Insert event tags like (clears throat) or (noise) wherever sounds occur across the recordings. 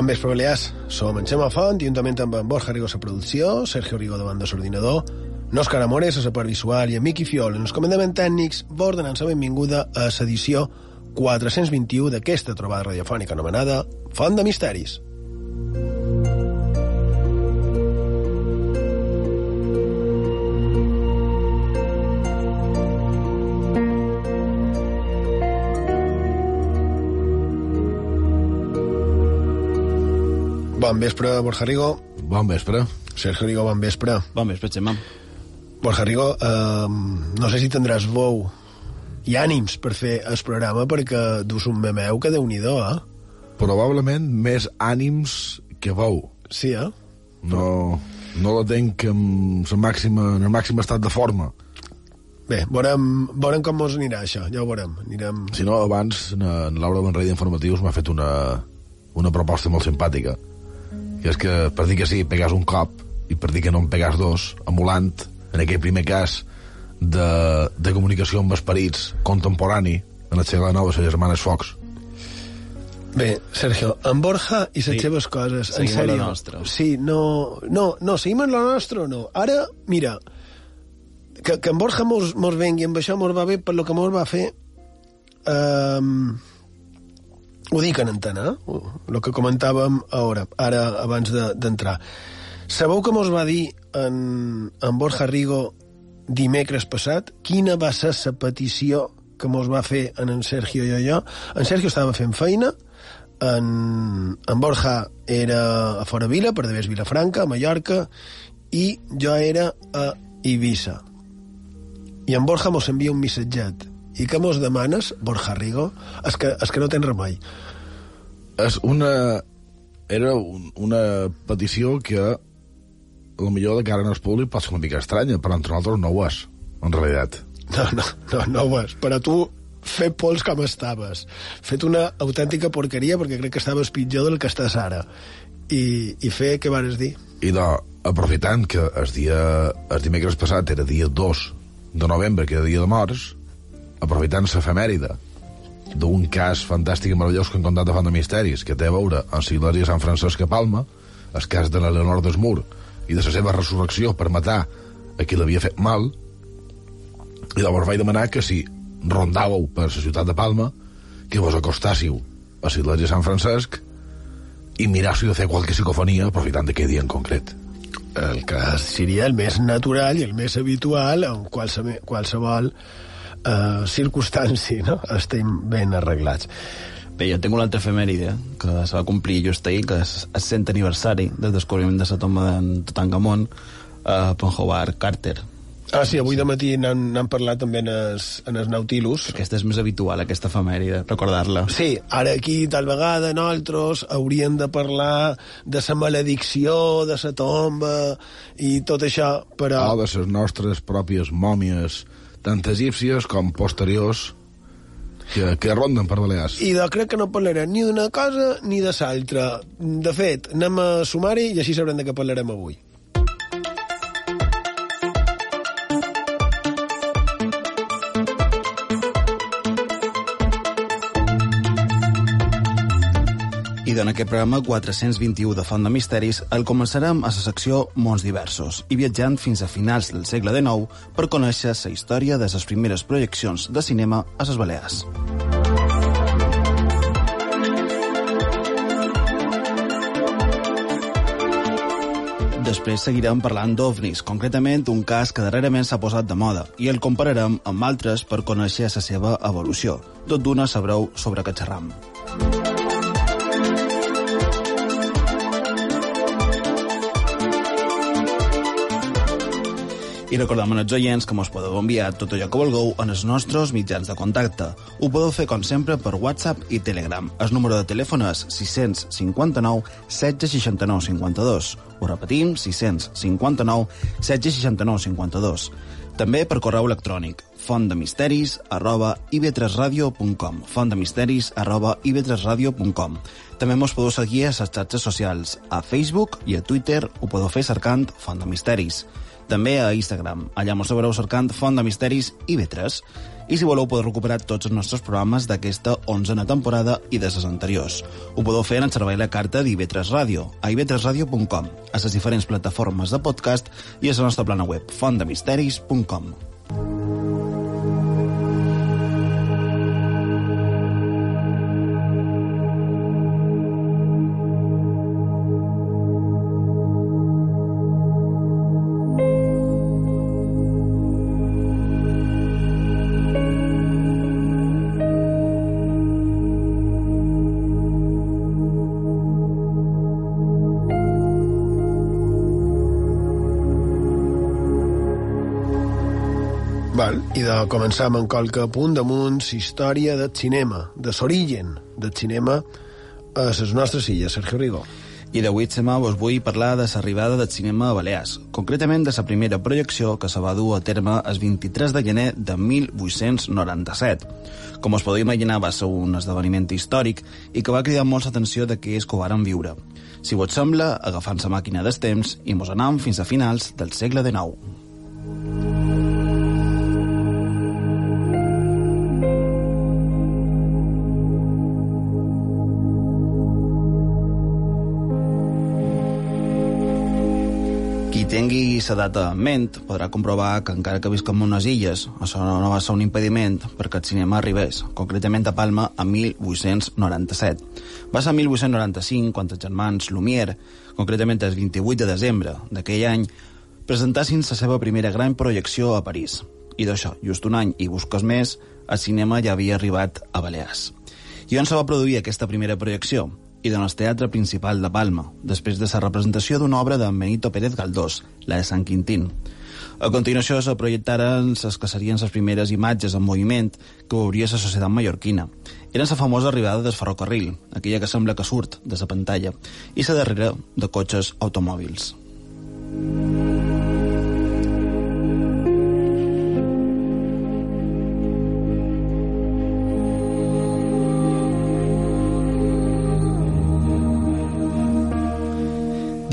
Bon vespre, Balears. Som en Xema Font, juntament amb en Borja Rigo producció, Sergio Rigo davant de l'ordinador, Òscar Amores a visual i en Miqui Fiol en els comandaments tècnics, vos donant la benvinguda a l'edició 421 d'aquesta trobada radiofònica anomenada Font de Misteris. Bon vespre, Borja Rigo. Bon vespre. Sergio Rigo, bon vespre. Bon vespre, Xema. Borja Rigo, eh, no sé si tindràs vou i ànims per fer el programa perquè dus un memeu que déu nhi eh? Probablement més ànims que veu. Sí, eh? No, no la tenc en, la màxima, en el màxim estat de forma. Bé, veurem, veurem com mos anirà això, ja ho veurem. Anirem... Si no, abans, en, en Laura Benrey d'Informatius m'ha fet una, una proposta molt simpàtica, que és que per dir que sí, pegas un cop, i per dir que no en pegas dos, emulant, en aquell primer cas, de, de comunicació amb esperits contemporani, en el segle IX, les germanes Fox. Bé, Sergio, en Borja i les Sí. seves coses, en Seguim la sèrio. nostra. Sí, no, no, no, seguim amb la nostra o no. Ara, mira, que, que en Borja mos, mos vengui amb això mos va bé per lo que mos va fer um, ho dic en antena, eh? el que comentàvem ara, ara abans de- d'entrar. De, Sabeu que mos va dir en, en Borja Rigo dimecres passat quina va ser la petició que mos va fer en, en Sergio i jo? En Sergio estava fent feina, en, en Borja era a Fora Vila, per Devés Vilafranca, a Mallorca, i jo era a Eivissa. I en Borja mos envia un missatget. I què mos demanes, Borja Rigo? És que, és que no tens remei. És una... Era un, una petició que lo millor de cara al públic pot ser una mica estranya, però entre nosaltres no ho és, en realitat. No, no, no, no ho és. Per a tu, fer pols com estaves. Fet una autèntica porqueria perquè crec que estaves pitjor del que estàs ara. I, i fer què vares dir? I de, aprofitant que el dia el dimecres passat era dia 2 de novembre, que era dia de morts, aprofitant l'efemèride d'un cas fantàstic i meravellós que han contat de Font de Misteris, que té a veure amb de Sant Francesc a Palma, el cas de la Leonor d'Esmur, i de la seva resurrecció per matar a qui l'havia fet mal, i llavors vaig demanar que si rondàveu per la ciutat de Palma, que vos acostàssiu a l'església Sant Francesc i mirássiu de fer qualque psicofonia aprofitant d'aquell dia en concret. El que seria el més natural i el més habitual en qualsevol, qualsevol eh, circumstància, no? Estem ben arreglats. Bé, jo tinc una altra efemèride que se va complir just ahir, que és el cent aniversari del descobriment de la tomba d'en Tutankamon a Howard Carter. Ah, sí, avui de matí n'han parlat també en el, en el Nautilus. Aquesta és més habitual, aquesta efemèride, recordar-la. Sí, ara aquí tal vegada nosaltres hauríem de parlar de la maledicció, de la tomba i tot això, però... o de les nostres pròpies mòmies, tant egípcies com posteriors, que, que ronden per Balears. I de crec que no parlarem ni d'una cosa ni de l'altra. De fet, anem a sumar-hi i així sabrem de què parlarem avui. I en aquest programa 421 de Font de Misteris el començarem a la secció Mons Diversos i viatjant fins a finals del segle XIX per conèixer la història de les primeres projeccions de cinema a les Balears. Després seguirem parlant d'ovnis, concretament un cas que darrerament s'ha posat de moda, i el compararem amb altres per conèixer la seva evolució. Tot d'una sabreu sobre què xerram. I recordem als oients que mos podeu enviar tot allò que vulgueu en els nostres mitjans de contacte. Ho podeu fer, com sempre, per WhatsApp i Telegram. El número de telèfon és 659 1669 52. Ho repetim, 659 1669 52. També per correu electrònic fontdemisteris arroba ib3radio.com fontdemisteris arroba ib3radio.com També mos podeu seguir a les xarxes socials. A Facebook i a Twitter ho podeu fer cercant Font de Misteris. També a Instagram. Allà mos sabreu cercant Font de Misteris i Vetres. I si voleu podeu recuperar tots els nostres programes d'aquesta onzena temporada i de les anteriors. Ho podeu fer en el servei la carta d'Ivetres Ràdio, a ivetresradio.com, a les diferents plataformes de podcast i a la nostra plana web, fontdemisteris.com. De començar amb qualque punt damunt història del cinema, de l'origen del cinema a les nostres illes, Sergio Rigo. I d'avui, Xema, vos vull parlar de l'arribada del cinema a Balears, concretament de la primera projecció que se va dur a terme el 23 de gener de 1897. Com us podeu imaginar, va ser un esdeveniment històric i que va cridar molt l'atenció d'aquells que ho varen viure. Si vos sembla, agafant la màquina dels temps i mos anam fins a finals del segle XIX. Tingui la data en ment podrà comprovar que encara que visquem en unes illes, això no va ser un impediment perquè el cinema arribés, concretament a Palma, a 1897. Va ser 1895 quan els germans Lumière, concretament el 28 de desembre d'aquell any, presentassin la seva primera gran projecció a París. I d'això, just un any i busques més, el cinema ja havia arribat a Balears. I on se va produir aquesta primera projecció? I en el teatre principal de Palma, després de la representació d'una obra de Benito Pérez Galdós, la de Sant Quintín. A continuació se projectaren les que serien les primeres imatges en moviment que veuria la societat mallorquina. Era la famosa arribada del ferrocarril, aquella que sembla que surt de la pantalla, i la darrera de cotxes automòbils.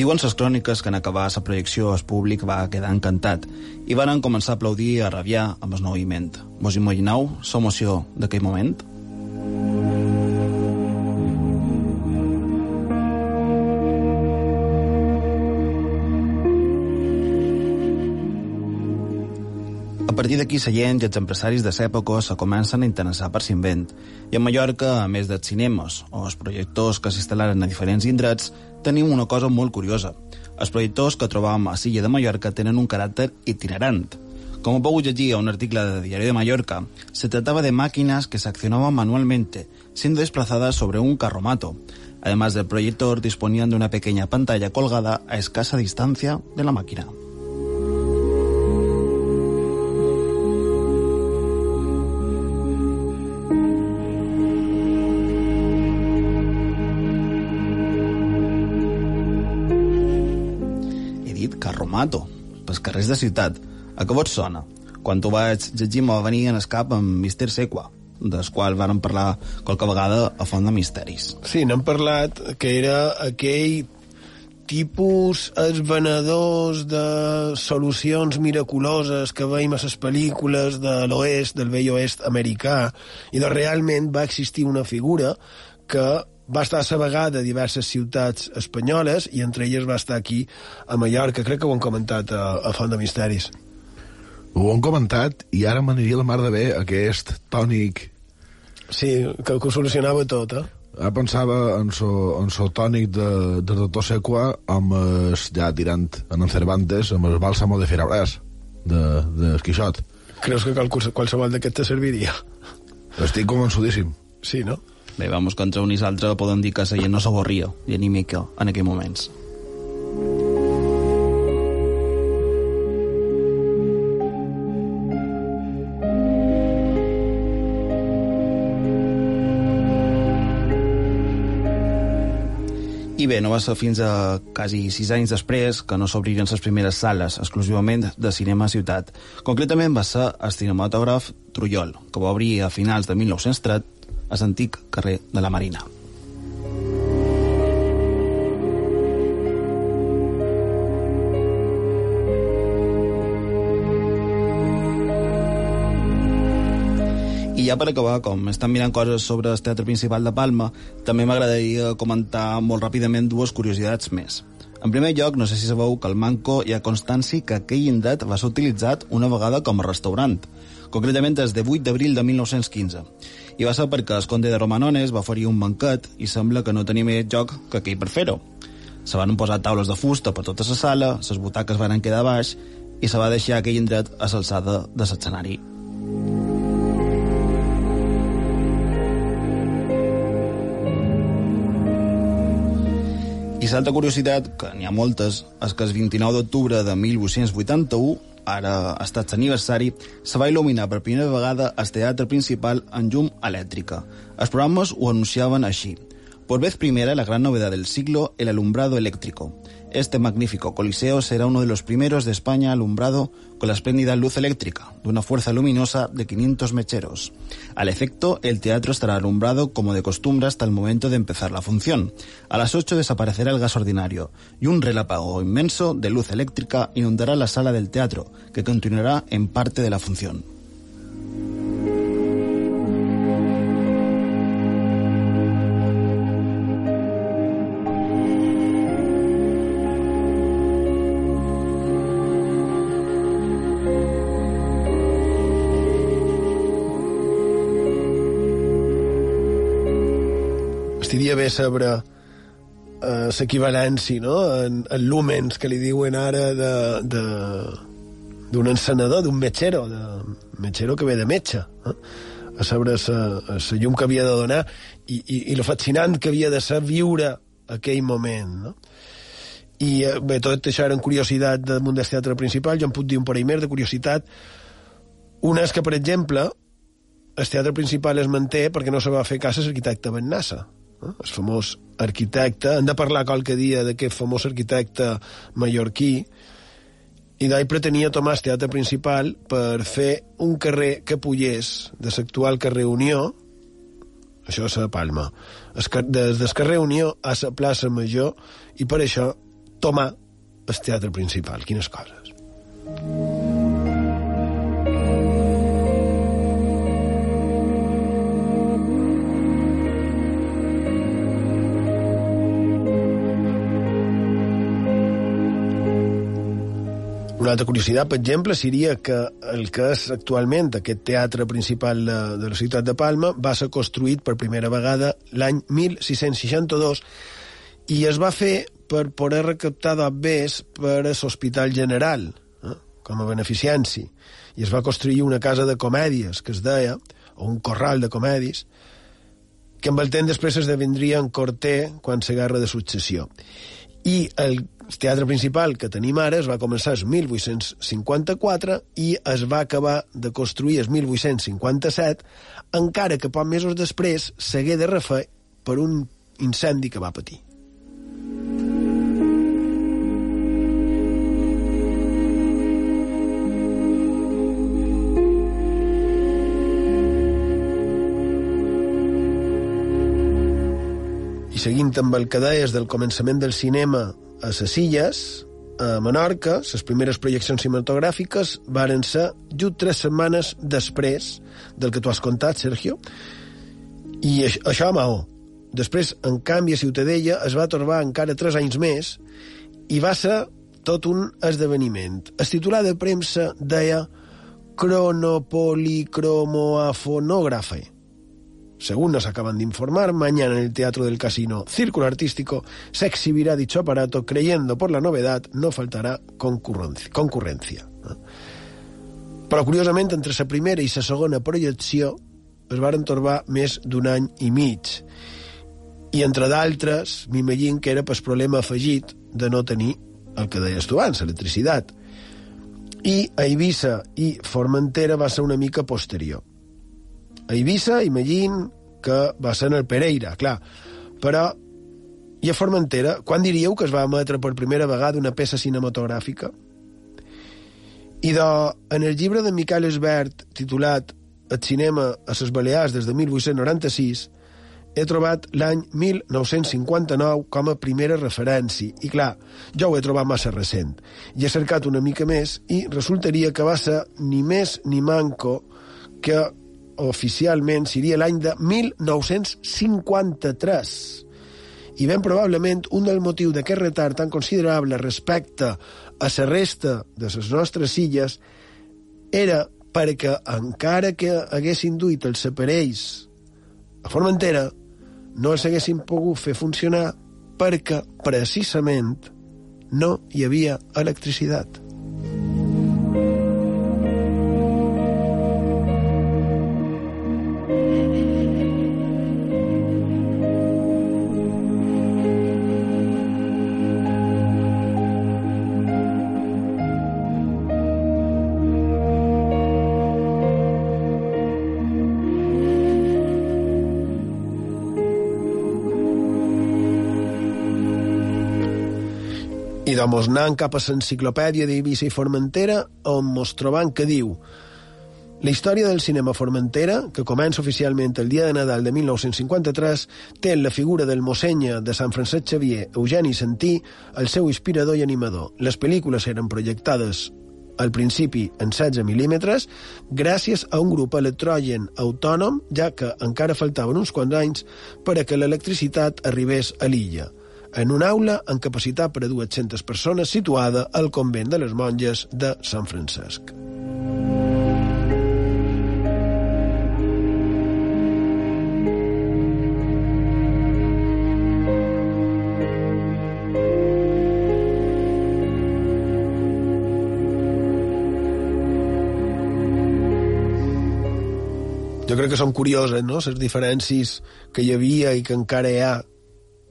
Diuen les cròniques que en acabar la projecció el públic va quedar encantat i van començar a aplaudir i a rabiar amb el moviment. Vos imagineu l'emoció d'aquell moment? A partir d'aquí, la gent i els empresaris de l'època se comencen a interessar per l'invent. I a Mallorca, a més dels cinemes o els projectors que s'instal·laren a diferents indrets, tenim una cosa molt curiosa. Els projectors que trobam a Silla de Mallorca tenen un caràcter itinerant. Com ho podeu llegir a un article de Diari de Mallorca, se trataba de máquinas que se accionaban manualmente, siendo desplazadas sobre un carromato. Además del proyector, disponían de una pequeña pantalla colgada a escasa distancia de la máquina. Carrers de ciutat. A què vos sona? Quan ho vaig llegir me va venir en escap amb Mister Sequa, del qual vàrem parlar qualque vegada a Font de Misteris. Sí, n'hem parlat que era aquell tipus els venedors de solucions miraculoses que veiem a les pel·lícules de l'oest, del vell oest americà, i de realment va existir una figura que va estar a la vegada a diverses ciutats espanyoles i entre elles va estar aquí a Mallorca. Crec que ho han comentat a, a Font de Misteris. Ho han comentat i ara m'aniria la mar de bé aquest tònic Sí, que, que ho solucionava tot, eh? Ara pensava en so, en so tònic de, de Doctor Sequa amb es, ja tirant en en Cervantes amb el bàlsamo de Ferabràs de, de Quixot. Creus que qual- qualsevol d'aquest te serviria? Estic convençudíssim. Sí, no? Bé, vamos, entre un i l'altre podem dir que la gent no s'avorria, i ni mica, en aquells moments. I bé, no va ser fins a quasi sis anys després que no s'obriren les primeres sales exclusivament de cinema a ciutat. Concretament va ser el cinematògraf Trullol, que va obrir a finals de 1930 a l'antic carrer de la Marina. I ja per acabar, com estan mirant coses sobre el Teatre Principal de Palma, també m'agradaria comentar molt ràpidament dues curiositats més. En primer lloc, no sé si sabeu que al Manco hi ha constància que aquell indret va ser utilitzat una vegada com a restaurant, concretament des de 8 d'abril de 1915. I va ser perquè el conde de Romanones va oferir un banquet i sembla que no tenia més joc que aquell per fer-ho. Se van posar taules de fusta per tota la sala, les butaques van quedar baix i se va deixar aquell indret a l'alçada de l'escenari. I l'altra curiositat, que n'hi ha moltes, és que el 29 d'octubre de 1881, ara ha estat l'aniversari, se va il·luminar per primera vegada el teatre principal en llum elèctrica. Els programes ho anunciaven així. Por vez primera, la gran novedad del siglo, el alumbrado eléctrico. Este magnífico coliseo será uno de los primeros de España alumbrado con la espléndida luz eléctrica, de una fuerza luminosa de 500 mecheros. Al efecto, el teatro estará alumbrado como de costumbre hasta el momento de empezar la función. A las 8 desaparecerá el gas ordinario y un relámpago inmenso de luz eléctrica inundará la sala del teatro, que continuará en parte de la función. Estaria bé saber eh, l'equivalència no? en, en lúmens que li diuen ara de, de, d'un encenedor, d'un metgero, de metgero que ve de metge, eh? a saber la llum que havia de donar i, i, i lo fascinant que havia de ser viure aquell moment. No? I eh, bé, tot això eren curiositat del món del teatre principal, jo em puc dir un parell més de curiositat. Una és que, per exemple, el teatre principal es manté perquè no se va fer cas a l'arquitecte Ben Nassa, eh? el famós arquitecte. Hem de parlar qualque dia d'aquest famós arquitecte mallorquí, i d'ahir pretenia tomar el teatre principal per fer un carrer que pugés de l'actual carrer Unió, això és a Palma, des del carrer Unió a la plaça Major, i per això tomar el teatre principal. Quines coses. Una altra curiositat, per exemple, seria que el que és actualment aquest teatre principal de, de la ciutat de Palma va ser construït per primera vegada l'any 1662 i es va fer per poder recaptar d'obvers per a l'Hospital General, eh, com a beneficianci. I es va construir una casa de comèdies, que es deia, o un corral de comèdies, que amb el temps després esdevindria en Corter quan la guerra de successió. I el teatre principal que tenim ara es va començar el 1854 i es va acabar de construir el 1857, encara que pocs mesos després s'hagué de refer per un incendi que va patir. I seguint amb el que deies del començament del cinema a les illes, a Menorca, les primeres projeccions cinematogràfiques varen ser just tres setmanes després del que tu has contat, Sergio, i això, a Maó. Després, en canvi, a Ciutadella es va trobar encara tres anys més i va ser tot un esdeveniment. El titular de premsa deia cronopolicromoafonógrafe Según nos acaban de informar, mañana en el Teatro del Casino Círculo Artístico se exhibirá dicho aparato, creyendo por la novedad no faltarà concurrencia. Però, curiosament, entre la primera i la segona projecció es varen trobar més d'un any i mig. I, entre d'altres, m'imagino que era pel problema afegit de no tenir el que deies tu abans, electricitat. I a Eivissa i Formentera va ser una mica posterior a Eivissa, imagino que va ser en el Pereira, clar. Però, i a Formentera, quan diríeu que es va emetre per primera vegada una peça cinematogràfica? I de, en el llibre de Miquel Esbert, titulat El cinema a les Balears des de 1896, he trobat l'any 1959 com a primera referència. I clar, jo ho he trobat massa recent. I he cercat una mica més i resultaria que va ser ni més ni manco que oficialment seria l'any de 1953. I ben probablement un del motiu d'aquest retard tan considerable respecte a la resta de les nostres illes era perquè encara que haguessin duit els aparells a Formentera, no els haguessin pogut fer funcionar perquè precisament no hi havia electricitat. I doncs anant cap a l'enciclopèdia d'Eivissa i Formentera, on mos trobam que diu la història del cinema Formentera, que comença oficialment el dia de Nadal de 1953, té la figura del mossenya de Sant Francesc Xavier, Eugeni Santí, el seu inspirador i animador. Les pel·lícules eren projectades al principi en 16 mil·límetres gràcies a un grup electrogen autònom, ja que encara faltaven uns quants anys per a que l'electricitat arribés a l'illa en una aula amb capacitat per a 200 persones situada al convent de les monges de Sant Francesc. Jo crec que són curioses, no?, les diferències que hi havia i que encara hi ha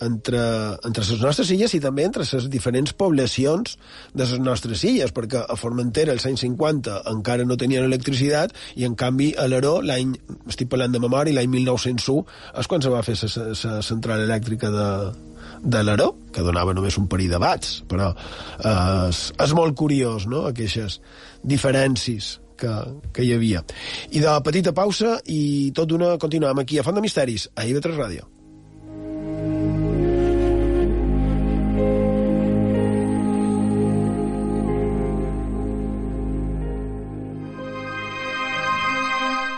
entre, entre les nostres illes i també entre les diferents poblacions de les nostres illes, perquè a Formentera els anys 50 encara no tenien electricitat i en canvi a l'Aró, l'any, estic parlant de memòria, l'any 1901 és quan se va fer la central elèctrica de, de l'Aró, que donava només un parell de bats, però eh, és, és molt curiós, no?, aquestes diferències que, que hi havia. I de petita pausa i tot d'una continuem aquí a Font de Misteris, a IB3 Ràdio.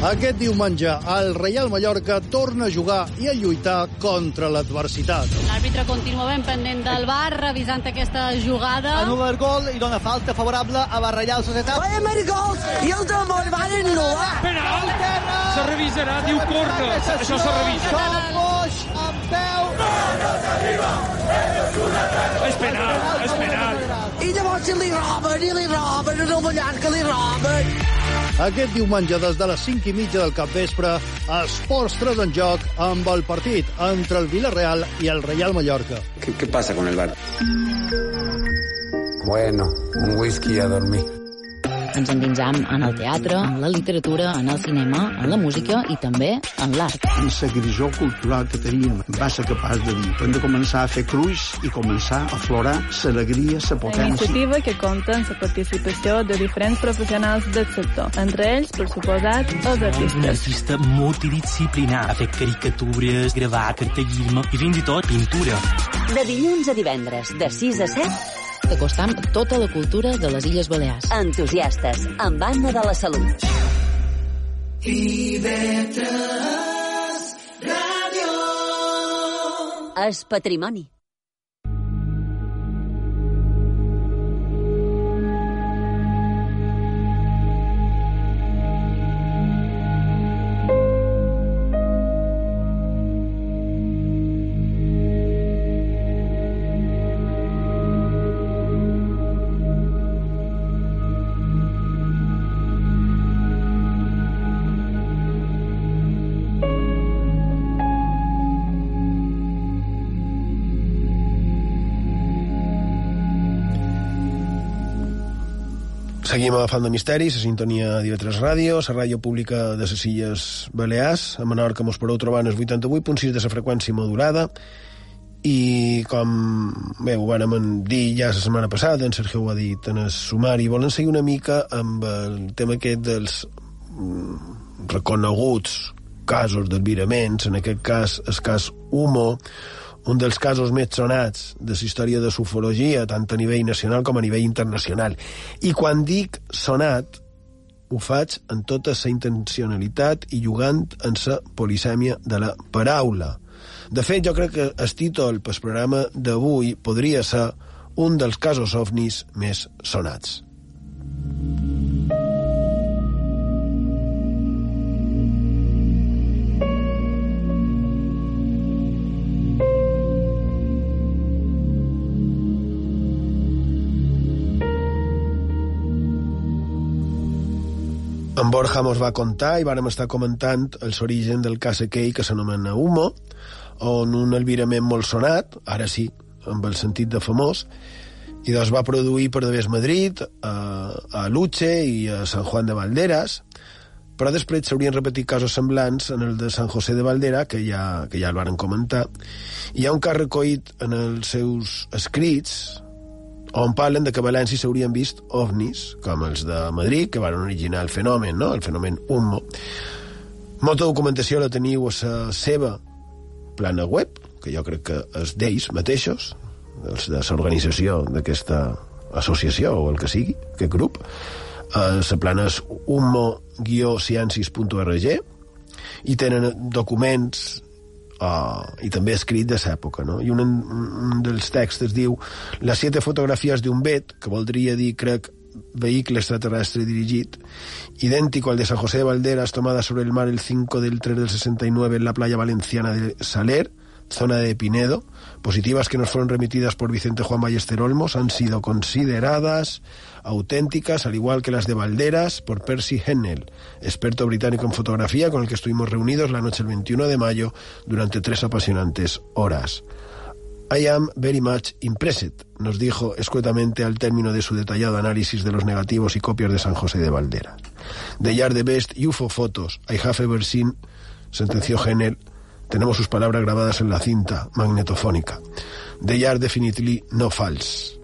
Aquest diumenge, el Reial Mallorca torna a jugar i a lluitar contra l'adversitat. L'àrbitre continua ben pendent del bar, revisant aquesta jugada. Anula el gol i dona falta favorable a la Reial Societat. Vaya maricols! I el temor van anul·lar! Penal! Se revisarà, diu corna. Això se revisa. Sol Boix, amb peu... És penal, és penal. I llavors si li roben, i li roben, en el que li roben. Aquest diumenge, des de les 5 i mitja del capvespre, Esports 3 en joc amb el partit entre el Villarreal i el Reial Mallorca. ¿Qué, qué pasa con el bar? Bueno, un whisky i a dormir. Ens endinsam en el teatre, en la literatura, en el cinema, en la música i també en l'art. En la grisó cultural que teníem va ser capaç de dir hem de començar a fer cruix i començar a aflorar l'alegria, la Una potència. iniciativa que compta amb la participació de diferents professionals del sector, entre ells, per suposat, els Un artistes. artista multidisciplinar. Ha fet caricatures, gravar, cartellisme i fins i tot pintura. De dilluns a divendres, de 6 a 7, T'acostam tota la cultura de les Illes Balears. entusiastes, amb Anna de la Salut. És patrimoni. Seguim a Fan de Misteris, a sintonia d'IV3 Ràdio, la ràdio pública de les Illes Balears. A Menorca mos podeu trobar en el 88.6 de la freqüència modulada i com bé, ho vàrem dir ja la setmana passada, en Sergio ho ha dit en el sumari, volen seguir una mica amb el tema aquest dels mm, reconeguts casos d'albiraments, en aquest cas el cas Humo, un dels casos més sonats de la història de sufologia, tant a nivell nacional com a nivell internacional. I quan dic sonat, ho faig en tota la intencionalitat i jugant en la polisèmia de la paraula. De fet, jo crec que el títol pel programa d'avui podria ser un dels casos ovnis més sonats. En Borja mos va contar i vàrem estar comentant els origen del cas aquell que s'anomena Humo, on un albirament molt sonat, ara sí, amb el sentit de famós, i doncs va produir per Devés Madrid, a, a Luche i a San Juan de Valderas, però després s'haurien repetit casos semblants en el de San José de Valdera, que ja, que ja el varen comentar. Hi ha un cas recollit en els seus escrits, on parlen de que a València s'haurien vist ovnis, com els de Madrid, que van originar el fenomen, no? el fenomen Humo. Molta documentació la teniu a la seva plana web, que jo crec que és d'ells mateixos, els de l'organització d'aquesta associació o el que sigui, aquest grup. Eh, la plana és humo-ciencis.org i tenen documents uh, i també escrit de l'època, no? I un, un dels textos diu les siete fotografies d'un vet, que voldria dir, crec, vehicle extraterrestre dirigit, idéntico al de San José de Valderas, tomada sobre el mar el 5 del 3 del 69 en la playa valenciana de Saler, zona de Pinedo, positivas que nos fueron remitidas por Vicente Juan Ballester Olmos, han sido consideradas auténticas, al igual que las de Valderas, por Percy Hennell, experto británico en fotografía con el que estuvimos reunidos la noche del 21 de mayo durante tres apasionantes horas. I am very much impressed, nos dijo escuetamente al término de su detallado análisis de los negativos y copias de San José de Valderas. They are the best UFO photos I have ever seen, sentenció Hennell, tenemos sus palabras grabadas en la cinta magnetofónica. They are definitely no false.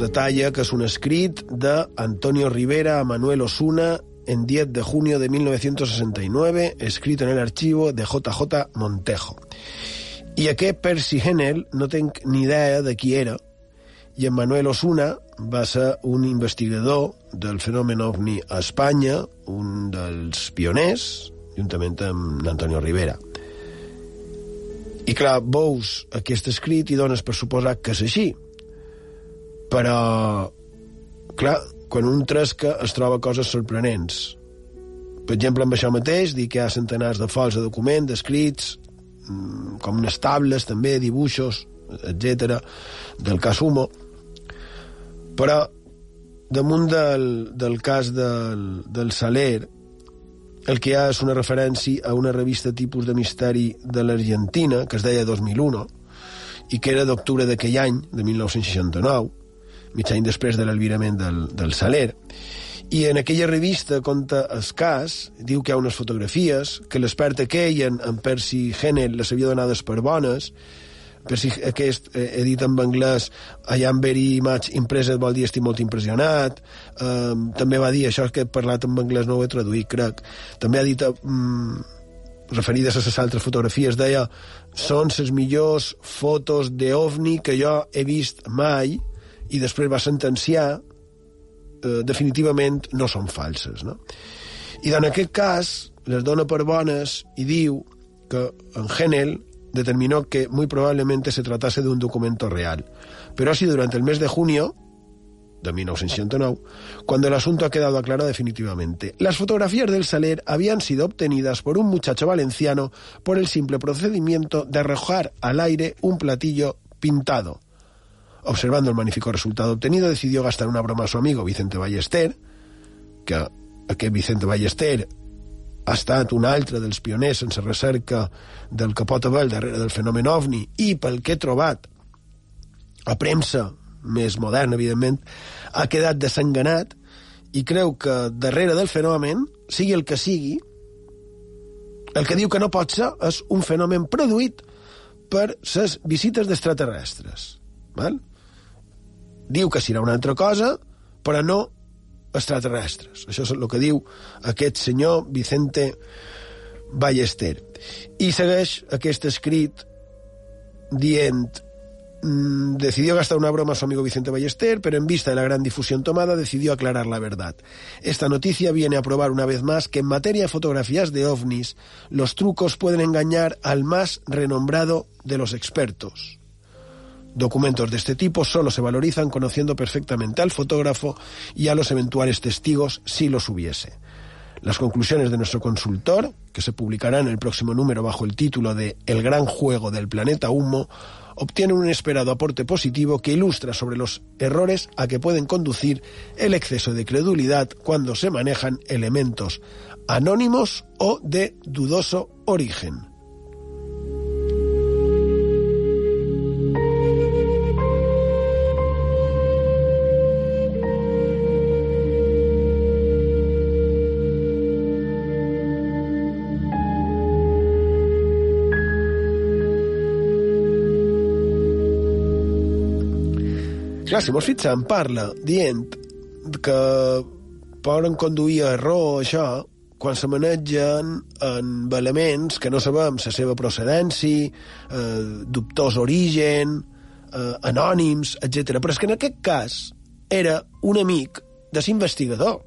Detalla que és un escrit d'Antonio Rivera a Manuel Osuna en 10 de junio de 1969, escrito en el archivo de JJ Montejo. I aquest Percy Hennell no tenc ni idea de qui era, i en Manuel Osuna va ser un investigador del fenomen ovni a Espanya, un dels pioners, juntament amb Antonio Rivera. I clar, veus aquest escrit i dones per suposar que és així. Però, clar, quan un tresca es troba coses sorprenents. Per exemple, amb això mateix, dic que hi ha centenars de fols de document, d'escrits, com unes tables, també, dibuixos, etc del cas Humo. Però, damunt del, del cas del, del Saler, el que hi ha és una referència a una revista tipus de misteri de l'Argentina, que es deia 2001, i que era d'octubre d'aquell any, de 1969, mig any després de l'albirament del, del Saler, i en aquella revista conta el cas, diu que hi ha unes fotografies, que l'expert aquell, en, en Percy Hennell, les havia donades per bones, Percy aquest, eh, he dit en anglès, I am very much impressed, vol dir estic molt impressionat, eh, també va dir, això que he parlat en anglès no ho he traduït, crec, també ha dit... Eh, referides a les altres fotografies, deia són les millors fotos d'OVNI que jo he vist mai, i després va sentenciar eh, definitivament no són falses. No? I en aquest cas les dona per bones i diu que en Hennel determinó que muy probablemente se tratase de un documento real. Pero sido durante el mes de junio de 1969, cuando el asunto ha quedado aclarado definitivamente. Las fotografías del Saler habían sido obtenidas por un muchacho valenciano por el simple procedimiento de arrojar al aire un platillo pintado. Observando el magnífico resultado obtenido, decidió gastar una broma a su amigo Vicente Ballester, que aquest Vicente Ballester ha estat un altre dels pioners sense recerca del que pot haver darrere del fenomen ovni i pel que he trobat a premsa més modern, evidentment, ha quedat desenganat i creu que darrere del fenomen, sigui el que sigui, el que diu que no pot ser és un fenomen produït per les visites d'extraterrestres. Val? Diu que serà una altra cosa, però no extraterrestres. Això és el que diu aquest senyor Vicente Ballester. I segueix aquest escrit dient mm, decidió gastar una broma a su amigo Vicente Ballester, pero en vista de la gran difusión tomada decidió aclarar la verdad. Esta noticia viene a probar una vez más que en materia de fotografías de ovnis, los trucos pueden engañar al más renombrado de los expertos. Documentos de este tipo solo se valorizan conociendo perfectamente al fotógrafo y a los eventuales testigos si los hubiese. Las conclusiones de nuestro consultor, que se publicarán en el próximo número bajo el título de El gran juego del planeta humo, obtienen un esperado aporte positivo que ilustra sobre los errores a que pueden conducir el exceso de credulidad cuando se manejan elementos anónimos o de dudoso origen. Clar, si mos fixem, parla dient que poden conduir a error això quan se manegen en elements que no sabem la seva procedència, eh, dubtós origen, eh, anònims, etc. Però és que en aquest cas era un amic de l'investigador.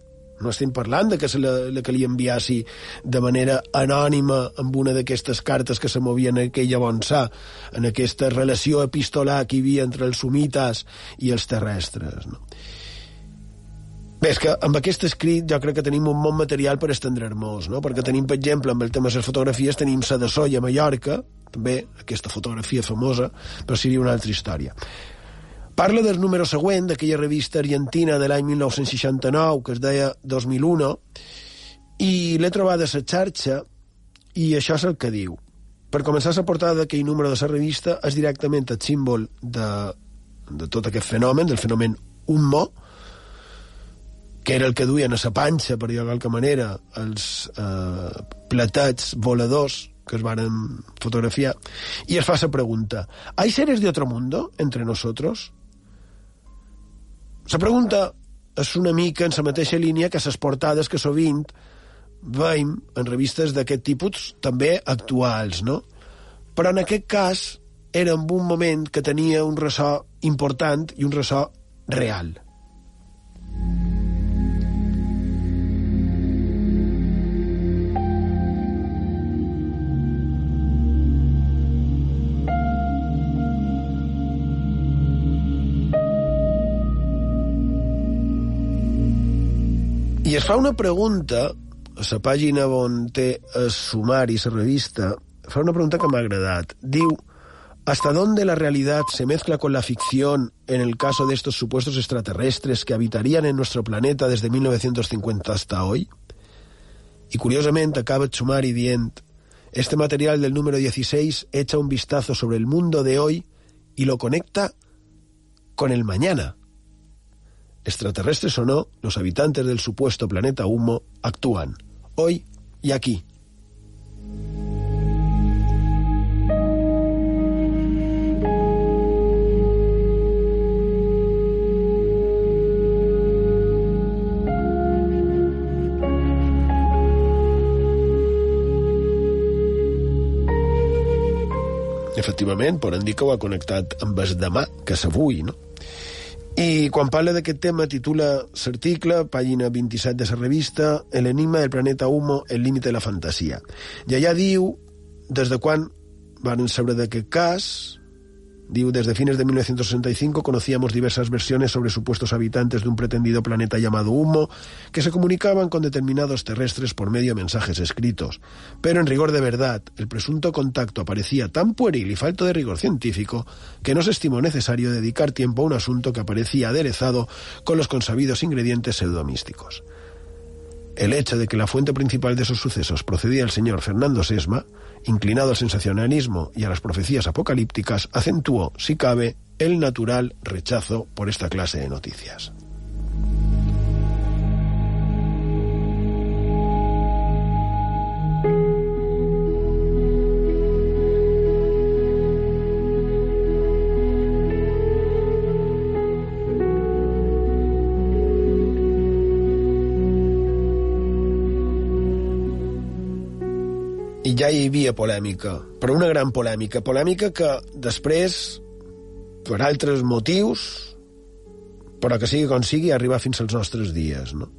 No estem parlant de que se la, la que li enviassi de manera anònima amb una d'aquestes cartes que se movien en aquella bonçà, en aquesta relació epistolar que hi havia entre els sumites i els terrestres. No? Bé, és que amb aquest escrit jo crec que tenim un bon material per estendre-nos, no? perquè tenim, per exemple, amb el tema de les fotografies, tenim sa de Solla a Mallorca, també aquesta fotografia famosa, però seria una altra història. Parla del número següent d'aquella revista argentina de l'any 1969, que es deia 2001, i l'he trobat a la xarxa, i això és el que diu. Per començar, la portada d'aquell número de la revista és directament el símbol de, de tot aquest fenomen, del fenomen Hummo, que era el que duien a la panxa, per dir-ho d'alguna manera, els eh, platets voladors que es van fotografiar, i es fa la pregunta, ¿hay seres de otro mundo entre nosotros? La pregunta és una mica en la mateixa línia que les portades que sovint veiem en revistes d'aquest tipus també actuals, no? Però en aquest cas era en un moment que tenia un ressò important i un ressò real. I es fa una pregunta, a la pàgina on sumari, revista, fa una pregunta que m'ha agradat. Diu, ¿hasta dónde la realidad se mezcla con la ficción en el caso de estos supuestos extraterrestres que habitarían en nuestro planeta desde 1950 hasta hoy? Y curiosamente acaba el sumari dient, este material del número 16 echa un vistazo sobre el mundo de hoy y lo conecta con el mañana. Extraterrestres o no, los habitantes del supuesto planeta Humo actúan, hoy y aquí. Efectivament, que ho ha connectat amb el demà, que és avui, no? I quan parla d'aquest tema titula l'article, pàgina 27 de la revista, El enigma del planeta Humo, el límite de la fantasia. I allà diu des de quan van saber d'aquest cas, desde fines de 1965 conocíamos diversas versiones sobre supuestos habitantes de un pretendido planeta llamado Humo que se comunicaban con determinados terrestres por medio de mensajes escritos. Pero en rigor de verdad, el presunto contacto aparecía tan pueril y falto de rigor científico que no se estimó necesario dedicar tiempo a un asunto que aparecía aderezado con los consabidos ingredientes pseudomísticos. El hecho de que la fuente principal de esos sucesos procedía el señor Fernando Sesma, inclinado al sensacionalismo y a las profecías apocalípticas, acentuó, si cabe, el natural rechazo por esta clase de noticias. Ja hi havia polèmica, però una gran polèmica, polèmica que després, per altres motius, però que sigui com sigui, arriba fins als nostres dies, no?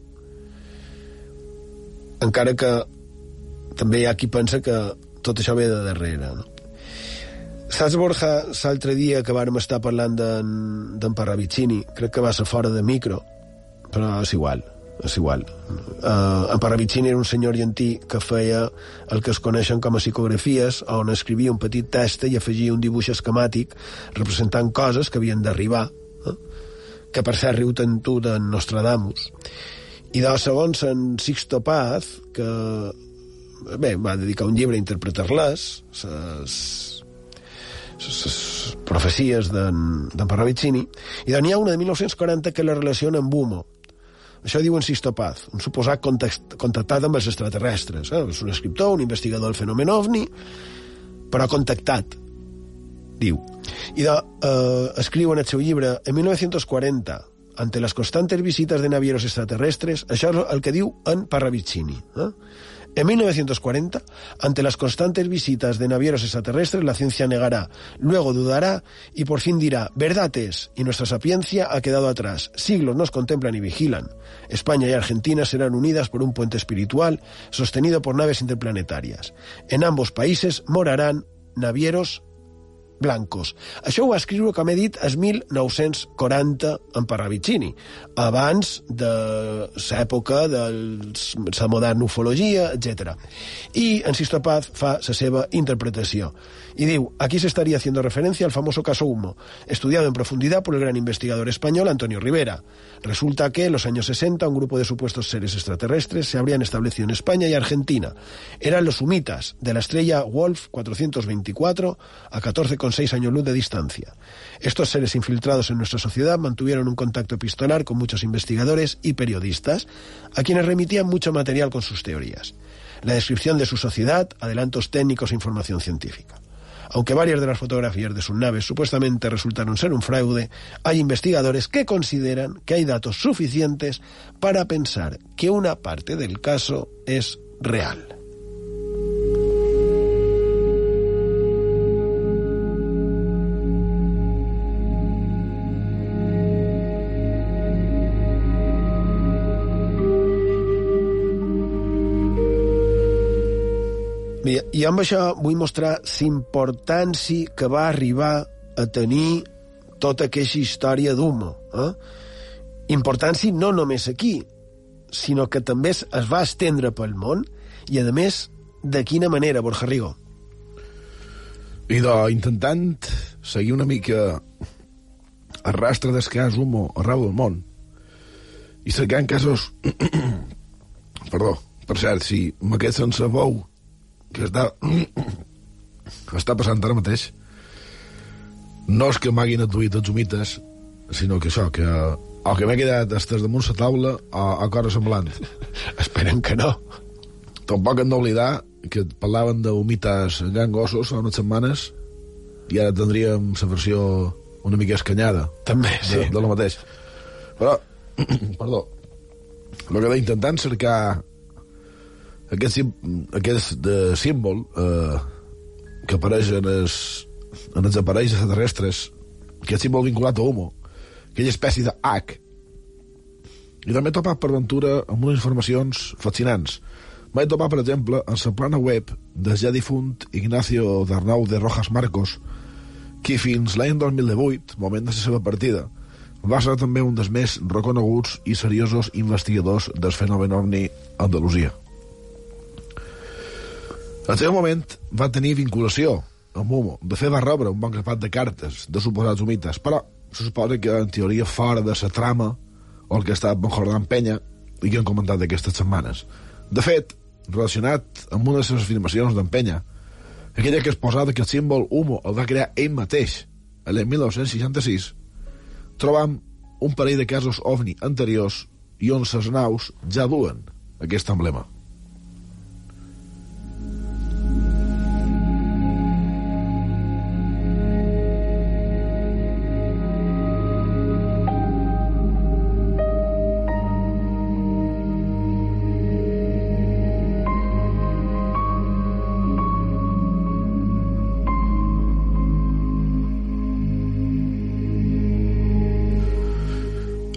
Encara que també hi ha qui pensa que tot això ve de darrere, no? Saps, Borja, l'altre dia que vàrem estar parlant d'en Parravicini, crec que va ser fora de micro, però és igual, és igual. Uh, en Parravicini era un senyor argentí que feia el que es coneixen com a psicografies, on escrivia un petit text i afegia un dibuix esquemàtic representant coses que havien d'arribar, eh? que per cert riu tant tu d'en Nostradamus. I de segons en Sixto Paz, que bé, va dedicar un llibre a interpretar-les, les profecies d'en Parravicini, i n'hi ha una de 1940 que la relaciona amb Humo, això diu en Sisto Paz, un suposat context, contactat amb els extraterrestres. Eh? És un escriptor, un investigador del fenomen ovni, però contactat, diu. I de, eh, escriu en el seu llibre, en 1940, ante las constantes visitas de navieros extraterrestres, això és el que diu en Parravicini. Eh? En 1940, ante las constantes visitas de navieros extraterrestres, la ciencia negará, luego dudará y por fin dirá, verdad es, y nuestra sapiencia ha quedado atrás. Siglos nos contemplan y vigilan. España y Argentina serán unidas por un puente espiritual sostenido por naves interplanetarias. En ambos países morarán navieros blancos. Això ho va escriure, com he dit, el 1940 en Parravicini, abans de l'època de la moderna ufologia, etc. I en Sisto Paz fa la seva interpretació. Y diu, aquí se estaría haciendo referencia al famoso caso Humo, estudiado en profundidad por el gran investigador español Antonio Rivera. Resulta que en los años 60 un grupo de supuestos seres extraterrestres se habrían establecido en España y Argentina. Eran los humitas, de la estrella Wolf 424 a 14,6 años luz de distancia. Estos seres infiltrados en nuestra sociedad mantuvieron un contacto epistolar con muchos investigadores y periodistas, a quienes remitían mucho material con sus teorías. La descripción de su sociedad, adelantos técnicos e información científica. Aunque varias de las fotografías de sus naves supuestamente resultaron ser un fraude, hay investigadores que consideran que hay datos suficientes para pensar que una parte del caso es real. I amb això vull mostrar l'importància que va arribar a tenir tota aquesta història d'Humo. Eh? Importància no només aquí, sinó que també es va estendre pel món i, a més, de quina manera, Borja Rigo? I de, intentant seguir una mica el rastre del cas Humo arreu del món i cercant casos... (coughs) Perdó, per cert, si me quedo sense bou que està, que està passant ara mateix no és que m'hagin atuït els humites sinó que això, que o que m'he quedat estes damunt la taula o, o cosa semblant. (laughs) Esperem que no. Tampoc hem d'oblidar que parlaven d'humites gangossos fa unes setmanes i ara tindríem la versió una mica escanyada. També, sí. De, de lo mateix. Però, (clears throat) perdó, el que d'intentant cercar aquest, aquest de símbol eh, que apareix en els, en els aparells extraterrestres, aquest símbol vinculat a Homo, aquella espècie de H, i també he topat per ventura amb unes informacions fascinants. Vaig topar, per exemple, en la plana web del ja difunt Ignacio d'Arnau de Rojas Marcos, qui fins l'any 2018, moment de la seva partida, va ser també un dels més reconeguts i seriosos investigadors del fenomen ovni a Andalusia. En seu moment va tenir vinculació amb Momo. De fet, va rebre un bon grapat de cartes de suposats humites, però se suposa que en teoria fora de la trama o el que està Ben Jordan Penya i que han comentat aquestes setmanes. De fet, relacionat amb una de les afirmacions d'en Penya, aquella que es posava que el símbol humo el va crear ell mateix l'any 1966, trobam un parell de casos ovni anteriors i on les naus ja duen aquest emblema.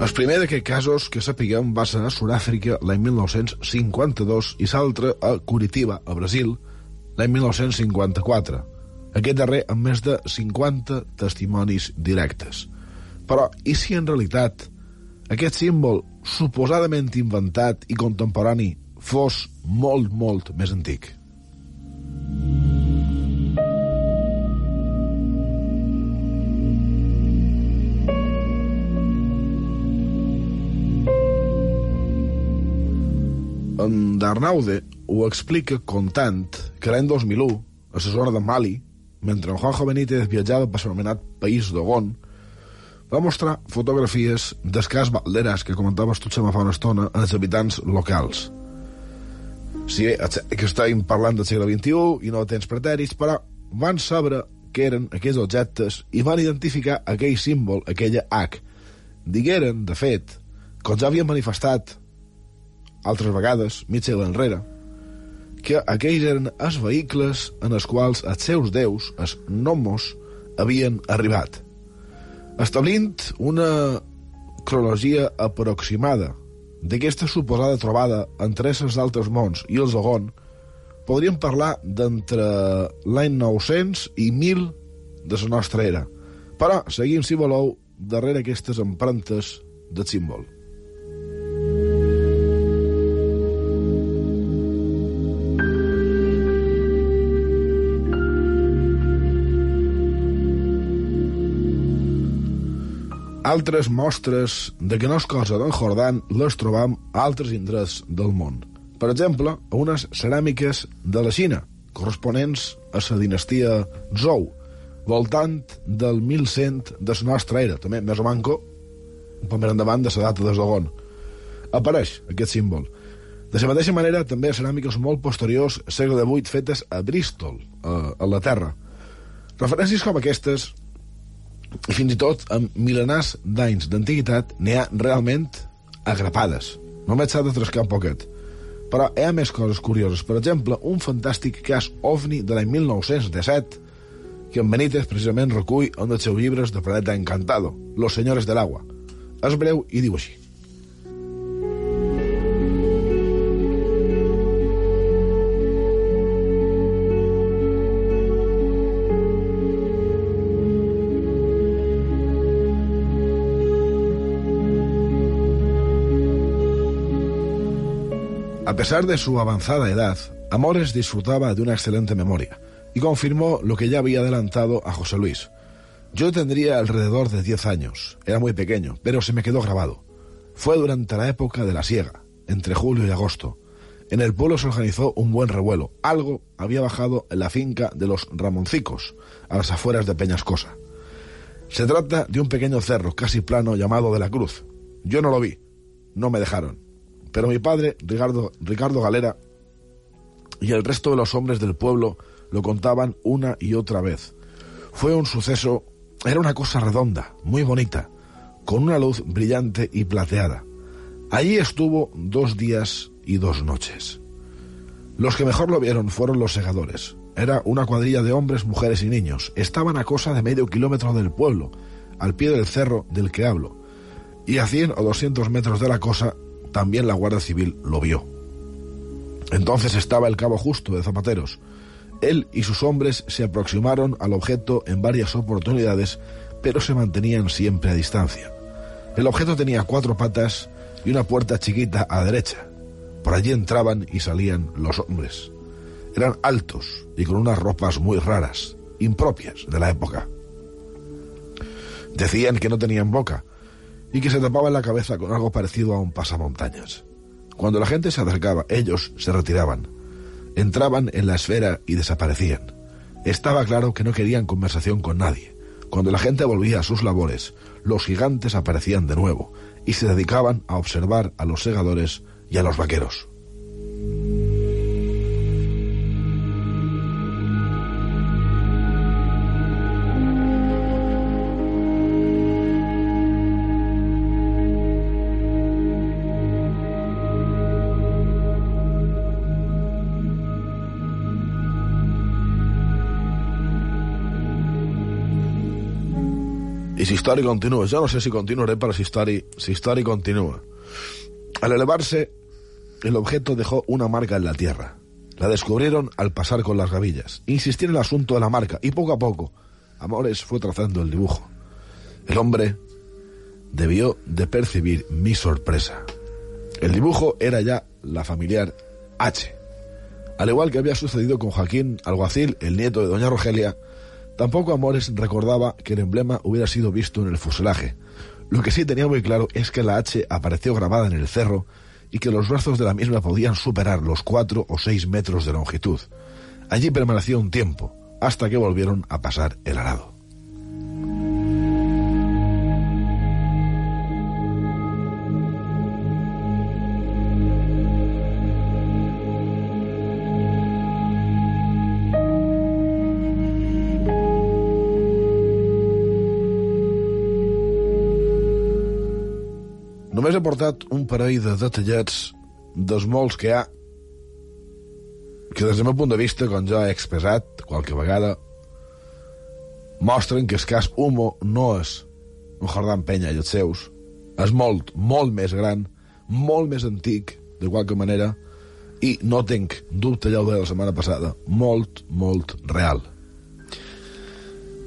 El primer d'aquests casos que sapiguem va ser a Sud-àfrica l'any 1952 i l'altre a Curitiba, a Brasil, l'any 1954. Aquest darrer amb més de 50 testimonis directes. Però, i si en realitat aquest símbol suposadament inventat i contemporani fos molt, molt més antic? En Darnaude ho explica contant que l'any 2001, a la zona de Mali, mentre en Juanjo Benítez viatjava per l'anomenat País d'Ogon, va mostrar fotografies d'escàs balderes que comentaves tu fa una estona als habitants locals. Si bé que estàvem parlant del segle XXI i no tens pretèris, però van saber que eren aquells objectes i van identificar aquell símbol, aquella H. Digueren, de fet, que ja havien manifestat altres vegades, Mitchell enrere, que aquells eren els vehicles en els quals els seus déus, els nomos, havien arribat. Establint una cronologia aproximada d'aquesta suposada trobada entre éssers d'altres mons i els Ogon, podríem parlar d'entre l'any 900 i 1000 de la nostra era. Però seguim, si voleu, darrere aquestes empremtes del símbol. Altres mostres de que no és cosa d'en Jordan les trobam a altres indrets del món. Per exemple, a unes ceràmiques de la Xina, corresponents a la dinastia Zhou, voltant del 1100 de la nostra era, també més o manco, un poc més endavant de la data de Zogon. Apareix aquest símbol. De la mateixa manera, també ceràmiques molt posteriors, segle XVIII, fetes a Bristol, a, a la Terra. Referències com aquestes i fins i tot amb milenars d'anys d'antiguitat n'hi ha realment agrapades. Només s'ha de trascar un poquet. Però hi ha més coses curioses. Per exemple, un fantàstic cas ovni de l'any 1917 que en Benítez precisament recull un dels seus llibres de Planeta Encantado, Los Señores del Agua. És breu i diu així. Pesar de su avanzada edad, Amores disfrutaba de una excelente memoria y confirmó lo que ya había adelantado a José Luis. Yo tendría alrededor de 10 años, era muy pequeño, pero se me quedó grabado. Fue durante la época de la siega, entre julio y agosto. En el pueblo se organizó un buen revuelo. Algo había bajado en la finca de los Ramoncicos, a las afueras de Peñascosa. Se trata de un pequeño cerro casi plano llamado de la Cruz. Yo no lo vi, no me dejaron. Pero mi padre, Ricardo, Ricardo Galera, y el resto de los hombres del pueblo lo contaban una y otra vez. Fue un suceso, era una cosa redonda, muy bonita, con una luz brillante y plateada. Allí estuvo dos días y dos noches. Los que mejor lo vieron fueron los segadores. Era una cuadrilla de hombres, mujeres y niños. Estaban a cosa de medio kilómetro del pueblo, al pie del cerro del que hablo. Y a 100 o 200 metros de la cosa también la Guardia Civil lo vio. Entonces estaba el cabo justo de Zapateros. Él y sus hombres se aproximaron al objeto en varias oportunidades, pero se mantenían siempre a distancia. El objeto tenía cuatro patas y una puerta chiquita a derecha. Por allí entraban y salían los hombres. Eran altos y con unas ropas muy raras, impropias de la época. Decían que no tenían boca, y que se tapaban la cabeza con algo parecido a un pasamontañas. Cuando la gente se acercaba, ellos se retiraban, entraban en la esfera y desaparecían. Estaba claro que no querían conversación con nadie. Cuando la gente volvía a sus labores, los gigantes aparecían de nuevo y se dedicaban a observar a los segadores y a los vaqueros. Y si història continua, yo no sé si continuaré, pero si història, si història continúa. Al elevarse, el objeto dejó una marca en la tierra. La descubrieron al pasar con las gavillas. Insistir en el asunto de la marca y poco a poco, Amores fue trazando el dibujo. El hombre debió de percibir mi sorpresa. El dibujo era ya la familiar H. Al igual que había sucedido con Joaquín Alguacil, el nieto de doña Rogelia, tampoco Amores recordaba que el emblema hubiera sido visto en el fuselaje. Lo que sí tenía muy claro es que la H apareció grabada en el cerro y que los brazos de la misma podían superar los cuatro o seis metros de longitud. Allí permaneció un tiempo, hasta que volvieron a pasar el arado. Parell de detallets dels molts que hi ha que des del meu punt de vista, com ja he expressat qualque vegada, mostren que el cas Humo no és un Jordan Penya i els seus, és molt, molt més gran, molt més antic, de qualque manera, i no tinc dubte, ja deia la setmana passada, molt, molt real.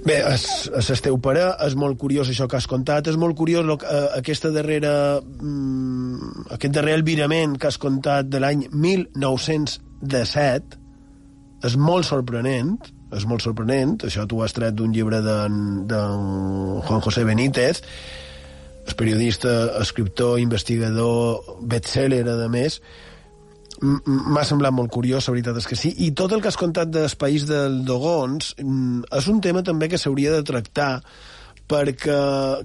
Bé, és, és el teu pare, és molt curiós això que has contat, és molt curiós lo, eh, aquesta darrera, mm, aquest darrer albirament que has contat de l'any 1917, és molt sorprenent, és molt sorprenent, això tu has tret d'un llibre d'en Juan José Benítez, és periodista, escriptor, investigador, bestseller, a més, m'ha semblat molt curiós, la veritat és que sí. I tot el que has contat del país del Dogons mm, és un tema també que s'hauria de tractar perquè,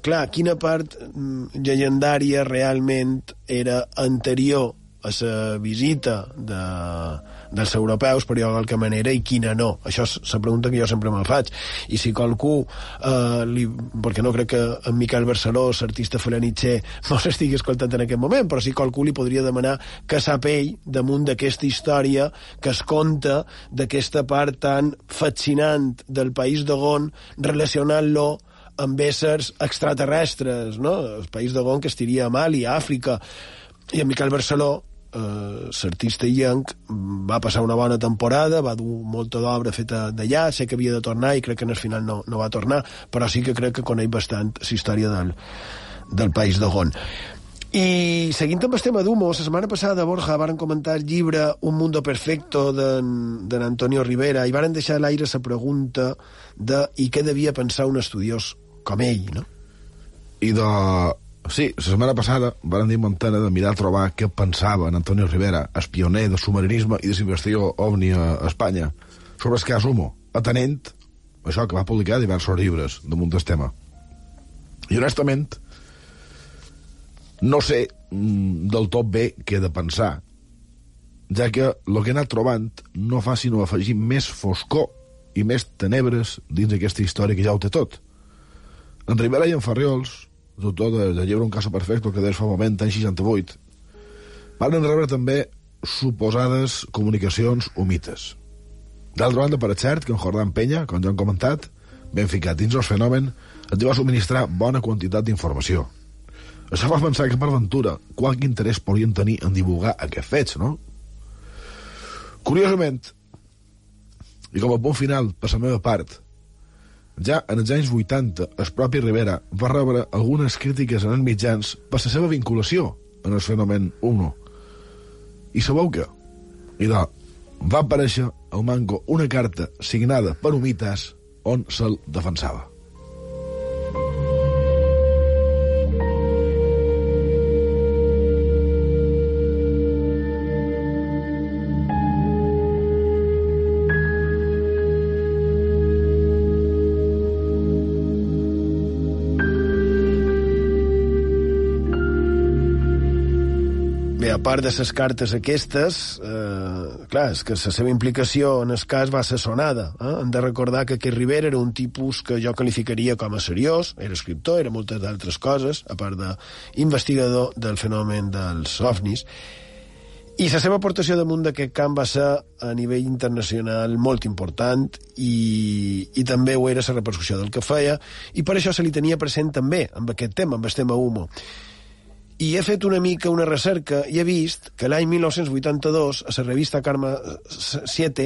clar, quina part mm, llegendària realment era anterior a la visita de, dels europeus, per dir-ho qualque manera, i quina no. Això és la pregunta que jo sempre me'l faig. I si qualcú, eh, li, perquè no crec que en Miquel Barceló, l'artista felanitxer, no (laughs) s'estigui escoltant en aquest moment, però si qualcú li podria demanar que sap ell damunt d'aquesta història que es conta d'aquesta part tan fascinant del país d'Ogon, relacionant-lo amb éssers extraterrestres, no? El país d'Ogon que estiria a Mali, a Àfrica, i en Miquel Barceló eh, l'artista Ianc va passar una bona temporada, va dur molta d'obra feta d'allà, sé que havia de tornar i crec que en el final no, no va tornar, però sí que crec que coneix bastant la història del, del país d'Ogon. I seguint amb el tema d'Humo, la setmana passada, Borja, varen comentar el llibre Un mundo perfecto d'en Antonio Rivera i varen deixar a l'aire la pregunta de i què devia pensar un estudiós com ell, no? I de Sí, la setmana passada van dir Montana de mirar a trobar què pensava en Antonio Rivera, el pioner de submarinisme i desinvestigació ovni a Espanya, sobre el cas Humo, atenent això que va publicar diversos llibres damunt del tema. I honestament, no sé mm, del tot bé què de pensar, ja que el que he anat trobant no fa sinó afegir més foscor i més tenebres dins d'aquesta història que ja ho té tot. En Rivera i en Ferriols doctor de, de llibre Un caso perfecto, que des fa un moment, any 68, van rebre també suposades comunicacions humites. D'altra banda, per cert, que en Jordan Penya, com ja hem comentat, ben ficat dins el fenomen, et va subministrar bona quantitat d'informació. Això fa pensar que, per ventura, qual interès podien tenir en divulgar aquests fets, no? Curiosament, i com a punt final, per la meva part, ja en els anys 80, el propi Rivera va rebre algunes crítiques en els mitjans per la seva vinculació en el fenomen UNO. I sabeu què? I de, va aparèixer al Manco una carta signada per Humitas on se'l defensava. Part de les cartes aquestes, eh, clar, és que la seva implicació en el cas va ser sonada. Eh? Hem de recordar que aquest Rivera era un tipus que jo qualificaria com a seriós, era escriptor, era moltes altres coses, a part d'investigador del fenomen dels ovnis, i la seva aportació damunt d'aquest camp va ser a nivell internacional molt important i, i també ho era la repercussió del que feia i per això se li tenia present també amb aquest tema, amb el tema humo. I he fet una mica una recerca i he vist que l'any 1982 a la revista Karma 7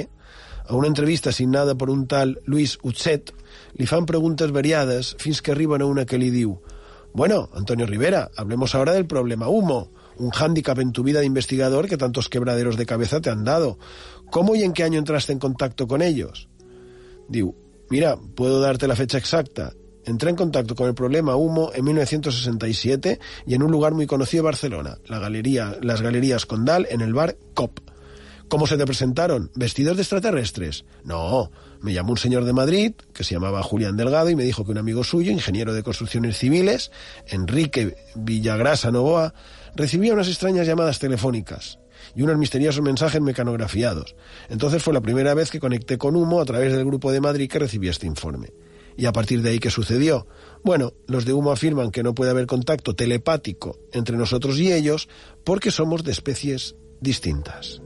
a una entrevista signada per un tal Luis Utzet li fan preguntes variades fins que arriben a una que li diu Bueno, Antonio Rivera, hablemos ahora del problema humo un hándicap en tu vida de investigador que tantos quebraderos de cabeza te han dado. ¿Cómo y en qué año entraste en contacto con ellos? Digo, mira, puedo darte la fecha exacta. Entré en contacto con el problema humo en 1967 y en un lugar muy conocido de Barcelona, la galería, las Galerías Condal, en el bar COP. ¿Cómo se te presentaron? ¿Vestidos de extraterrestres? No, me llamó un señor de Madrid, que se llamaba Julián Delgado, y me dijo que un amigo suyo, ingeniero de construcciones civiles, Enrique Villagrasa Novoa, recibía unas extrañas llamadas telefónicas y unos misteriosos mensajes mecanografiados. Entonces fue la primera vez que conecté con Humo a través del grupo de Madrid que recibía este informe. Y a partir de ahí, ¿qué sucedió? Bueno, los de Humo afirman que no puede haber contacto telepático entre nosotros y ellos porque somos de especies distintas.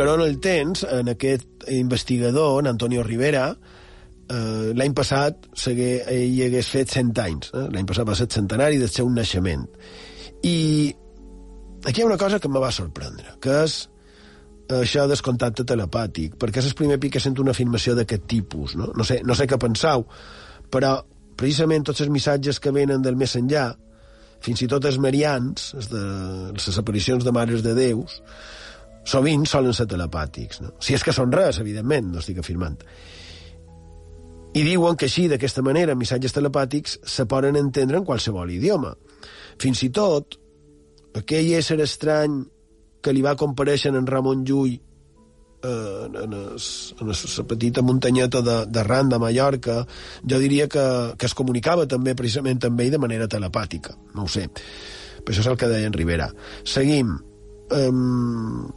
En el temps, en aquest investigador, en Antonio Rivera, eh, l'any passat segue, ell hagués fet 100 anys. Eh? L'any passat va ser centenari del seu naixement. I aquí hi ha una cosa que em va sorprendre, que és això del contacte telepàtic, perquè és el primer pic que sento una afirmació d'aquest tipus. No? No, sé, no sé què penseu, però precisament tots els missatges que venen del més enllà, fins i tot els marians, de les aparicions de mares de déus, sovint solen ser telepàtics. No? Si és que són res, evidentment, no estic afirmant. I diuen que així, d'aquesta manera, missatges telepàtics se poden entendre en qualsevol idioma. Fins i tot, aquell ésser estrany que li va compareixer en Ramon Llull eh, en, es, en la petita muntanyeta de, de Ran, de Mallorca, jo diria que, que es comunicava també precisament amb ell de manera telepàtica. No ho sé. Però això és el que deia en Rivera. Seguim. Um,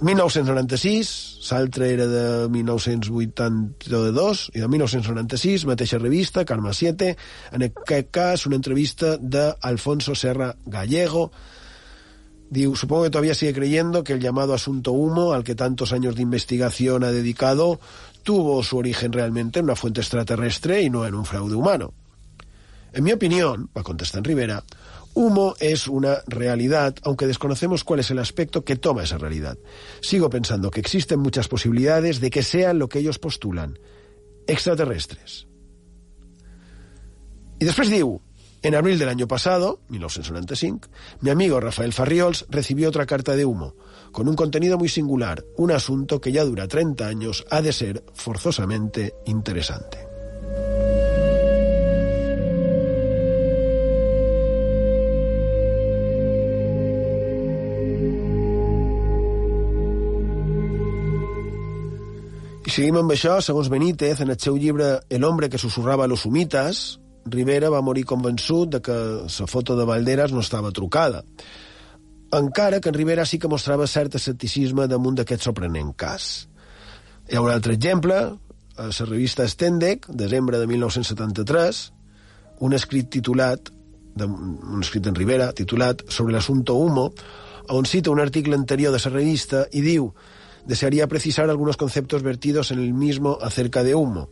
1996, l'altre era de 1982 i de 1996, mateixa revista, Karma 7, en aquest cas una entrevista d'Alfonso Serra Gallego, Diu, supongo que todavía sigue creyendo que el llamado asunto humo, al que tantos años de investigación ha dedicado, tuvo su origen realmente en una fuente extraterrestre y no en un fraude humano. En mi opinión, va a contestar Rivera, humo es una realidad, aunque desconocemos cuál es el aspecto que toma esa realidad. Sigo pensando que existen muchas posibilidades de que sean lo que ellos postulan, extraterrestres. Y después diu, en abril del año pasado, 1995, mi amigo Rafael Farriols recibió otra carta de humo, con un contenido muy singular, un asunto que ya dura 30 años, ha de ser forzosamente interesante. Seguim amb això, segons Benítez, en el seu llibre El hombre que susurrava a los humitas, Rivera va morir convençut de que la foto de Valderas no estava trucada. Encara que en Rivera sí que mostrava cert escepticisme damunt d'aquest sorprenent cas. Hi ha un altre exemple, a la revista Stendek, desembre de 1973, un escrit titulat, un escrit en Rivera, titulat Sobre l'assunto humo, on cita un article anterior de la revista i diu desearía precisar algunos conceptos vertidos en el mismo acerca de humo.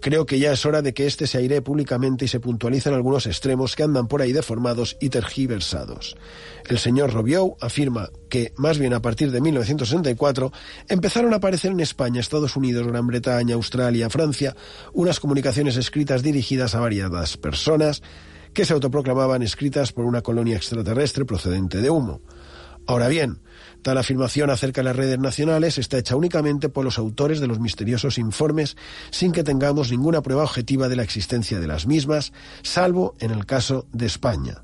Creo que ya es hora de que este se airee públicamente y se puntualicen algunos extremos que andan por ahí deformados y tergiversados. El señor Robiou afirma que, más bien a partir de 1964, empezaron a aparecer en España, Estados Unidos, Gran Bretaña, Australia, Francia, unas comunicaciones escritas dirigidas a variadas personas que se autoproclamaban escritas por una colonia extraterrestre procedente de humo. Ahora bien, Tal afirmación acerca de las redes nacionales está hecha únicamente por los autores de los misteriosos informes sin que tengamos ninguna prueba objetiva de la existencia de las mismas, salvo en el caso de España.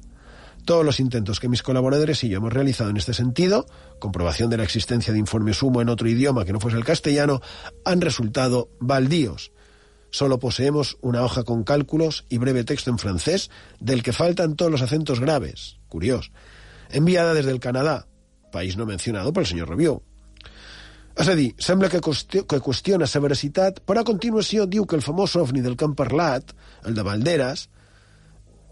Todos los intentos que mis colaboradores y yo hemos realizado en este sentido, comprobación de la existencia de informe sumo en otro idioma que no fuese el castellano, han resultado baldíos. Solo poseemos una hoja con cálculos y breve texto en francés, del que faltan todos los acentos graves. Curioso. Enviada desde el Canadá, país no mencionado pel senyor Rabió. És a dir, sembla que, que qüestiona la veracitat, però a continuació diu que el famós ovni del que el de Valderas,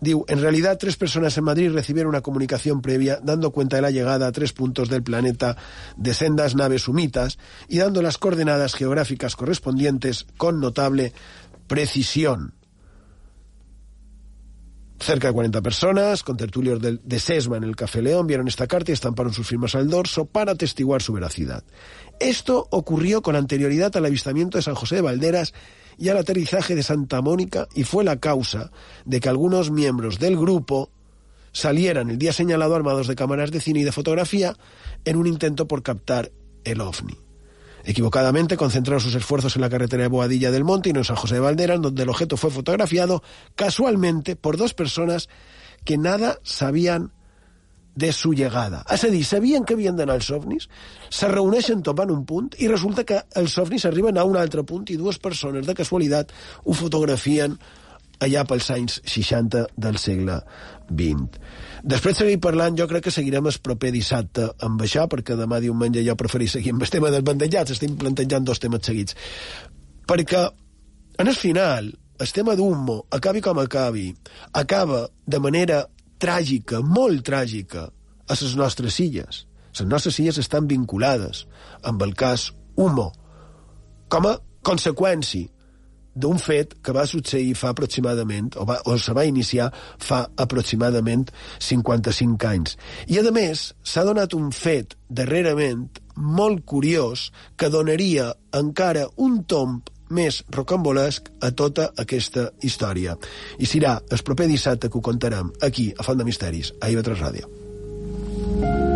diu, en realidad tres personas en Madrid recibieron una comunicación previa dando cuenta de la llegada a tres puntos del planeta de sendas naves sumitas y dando las coordenadas geográficas correspondientes con notable precisión. Cerca de 40 personas, con tertulios de Sesma en el Café León, vieron esta carta y estamparon sus firmas al dorso para atestiguar su veracidad. Esto ocurrió con anterioridad al avistamiento de San José de Valderas y al aterrizaje de Santa Mónica y fue la causa de que algunos miembros del grupo salieran el día señalado armados de cámaras de cine y de fotografía en un intento por captar el ovni. Equivocadamente concentraron sus esfuerzos en la carretera de Boadilla del Monte y no en San José de Valderas, donde el objeto fue fotografiado casualmente por dos personas que nada sabían de su llegada. És a dir, sabien que havien d'anar els ovnis, se reuneixen topant un punt i resulta que els ovnis arriben a un altre punt i dues persones de casualitat ho fotografien allà pels anys 60 del segle XX. Després seguir parlant, jo crec que seguirem el proper dissabte amb això, perquè demà diumenge jo preferís seguir amb el tema dels bandejats, estem plantejant dos temes seguits. Perquè, en el final, el tema d'Hummo, acabi com acabi, acaba de manera tràgica, molt tràgica, a les nostres illes. Les nostres illes estan vinculades amb el cas Humo, com a conseqüència d'un fet que va succeir fa aproximadament, o, va, o se va iniciar fa aproximadament 55 anys. I, a més, s'ha donat un fet darrerament molt curiós que donaria encara un tomb més rocambolesc a tota aquesta història. I serà el proper dissabte que ho contarem aquí, a Font de Misteris, a IB3 Ràdio.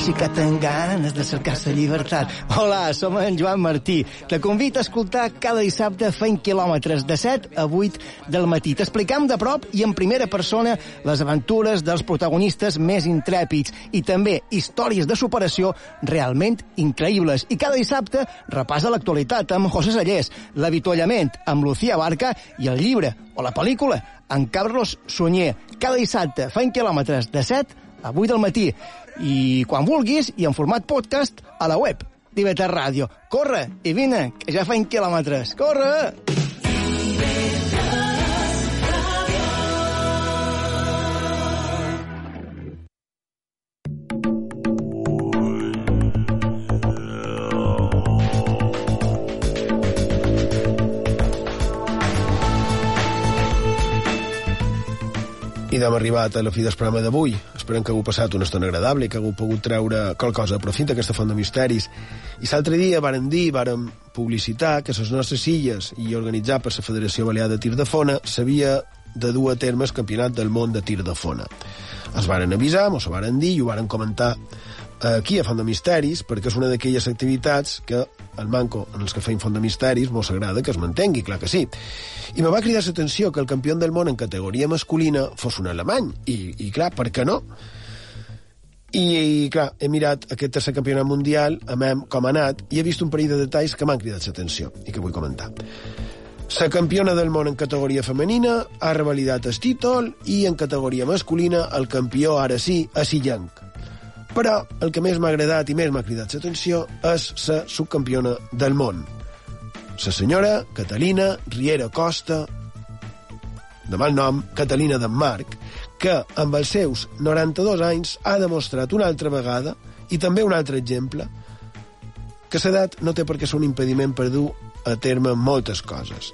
Sí que tenc ganes de cercar la llibertat. Hola, som en Joan Martí. Te convido a escoltar cada dissabte fent quilòmetres de 7 a 8 del matí. T'explicam de prop i en primera persona les aventures dels protagonistes més intrèpids i també històries de superació realment increïbles. I cada dissabte repassa l'actualitat amb José Sallés, l'avituallament amb Lucía Barca i el llibre o la pel·lícula amb Carlos Sunyer. Cada dissabte fent quilòmetres de 7 a 8 del matí i quan vulguis i en format podcast a la web d'IV3 Ràdio. Corre i vine, que ja feim quilòmetres. Corre! I d'hem arribat a la fi del programa d'avui. Esperem que hagueu passat una estona agradable i que hagueu pogut treure qualque cosa profit d'aquesta font de misteris. I l'altre dia varen dir, varen publicitar que les nostres illes i organitzar per la Federació Balear de Tir de Fona s'havia de dur a terme el Campionat del Món de Tir de Fona. Es varen avisar, mos ho varen dir i ho varen comentar aquí a Font de Misteris, perquè és una d'aquelles activitats que el manco en els que feim Font de Misteris mos agrada que es mantengui, clar que sí. I me va cridar l'atenció que el campió del món en categoria masculina fos un alemany, i, i clar, per què no? I, i clar, he mirat aquest tercer campionat mundial, a com ha anat, i he vist un parell de detalls que m'han cridat l'atenció i que vull comentar. La campiona del món en categoria femenina ha revalidat el títol i en categoria masculina el campió, ara sí, a Sillanc. Però el que més m'ha agradat i més m'ha cridat l'atenció és la subcampiona del món. La senyora Catalina Riera Costa, de mal nom, Catalina Denmarc, que amb els seus 92 anys ha demostrat una altra vegada, i també un altre exemple, que l'edat no té per què ser un impediment per dur a terme moltes coses.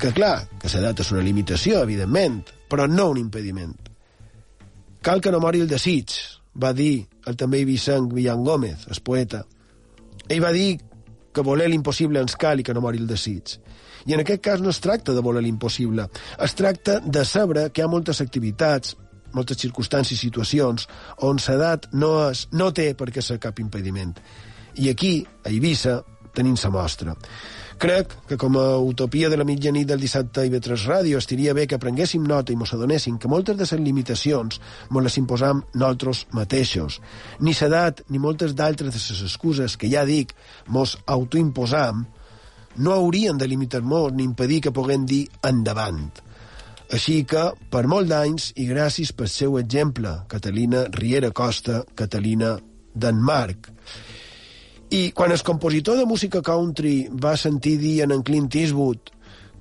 Que clar, que l'edat és una limitació, evidentment, però no un impediment. Cal que no mori el desig, va dir el també ibicenc Villan Gómez, el poeta. Ell va dir que voler l'impossible ens cal i que no mori el desig. I en aquest cas no es tracta de voler l'impossible, es tracta de saber que hi ha moltes activitats, moltes circumstàncies i situacions on l'edat no, és, no té per què ser cap impediment. I aquí, a Eivissa, tenim sa mostra. Crec que com a utopia de la mitjanit del dissabte i vetres ràdio estiria bé que prenguéssim nota i mos adonessin que moltes de les limitacions mos les imposam nosaltres mateixos. Ni l'edat ni moltes d'altres de les excuses que ja dic mos autoimposam no haurien de limitar-nos ni impedir que puguem dir endavant. Així que, per molt d'anys, i gràcies pel seu exemple, Catalina Riera Costa, Catalina Denmark. I quan el compositor de música country va sentir dir en Clint Eastwood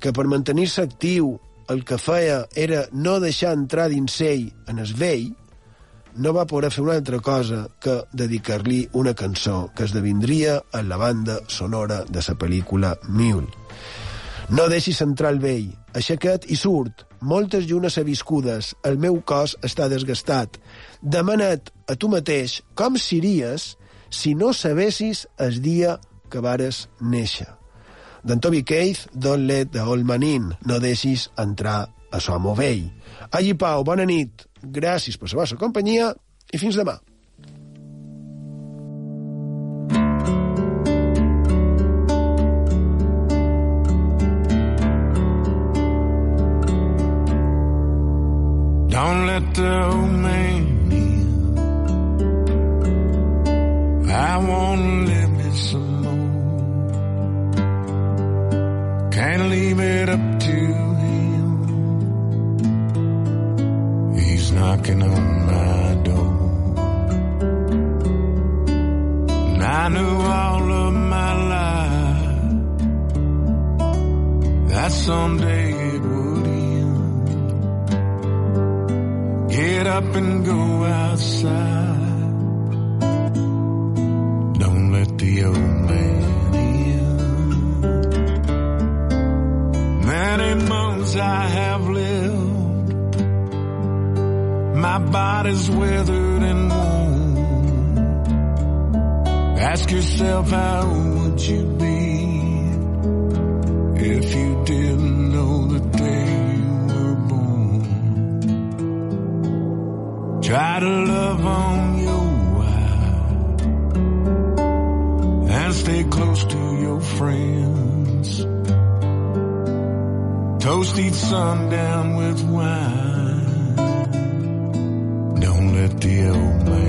que per mantenir-se actiu el que feia era no deixar entrar dins ell en el vell, no va poder fer una altra cosa que dedicar-li una cançó que esdevindria en la banda sonora de la pel·lícula Mule. No deixis entrar el vell, aixeca't i surt. Moltes llunes aviscudes, el meu cos està desgastat. Demana't a tu mateix com series si no sabessis el dia que vares néixer. D'en Toby Keith, Don't let the old man in, no deixis entrar a l'home vell. Allí Pau, bona nit, gràcies per la vostra companyia i fins demà. Don't let the old man I wanna live me some more. Can't leave it up to him. He's knocking on my door. And I knew all of my life that someday it would end. Get up and go outside. Man. Many months I have lived. My body's withered and worn. Ask yourself how would you be if you didn't know the day you were born. Try to love on your stay close to your friends. Toast each sundown with wine. Don't let the old man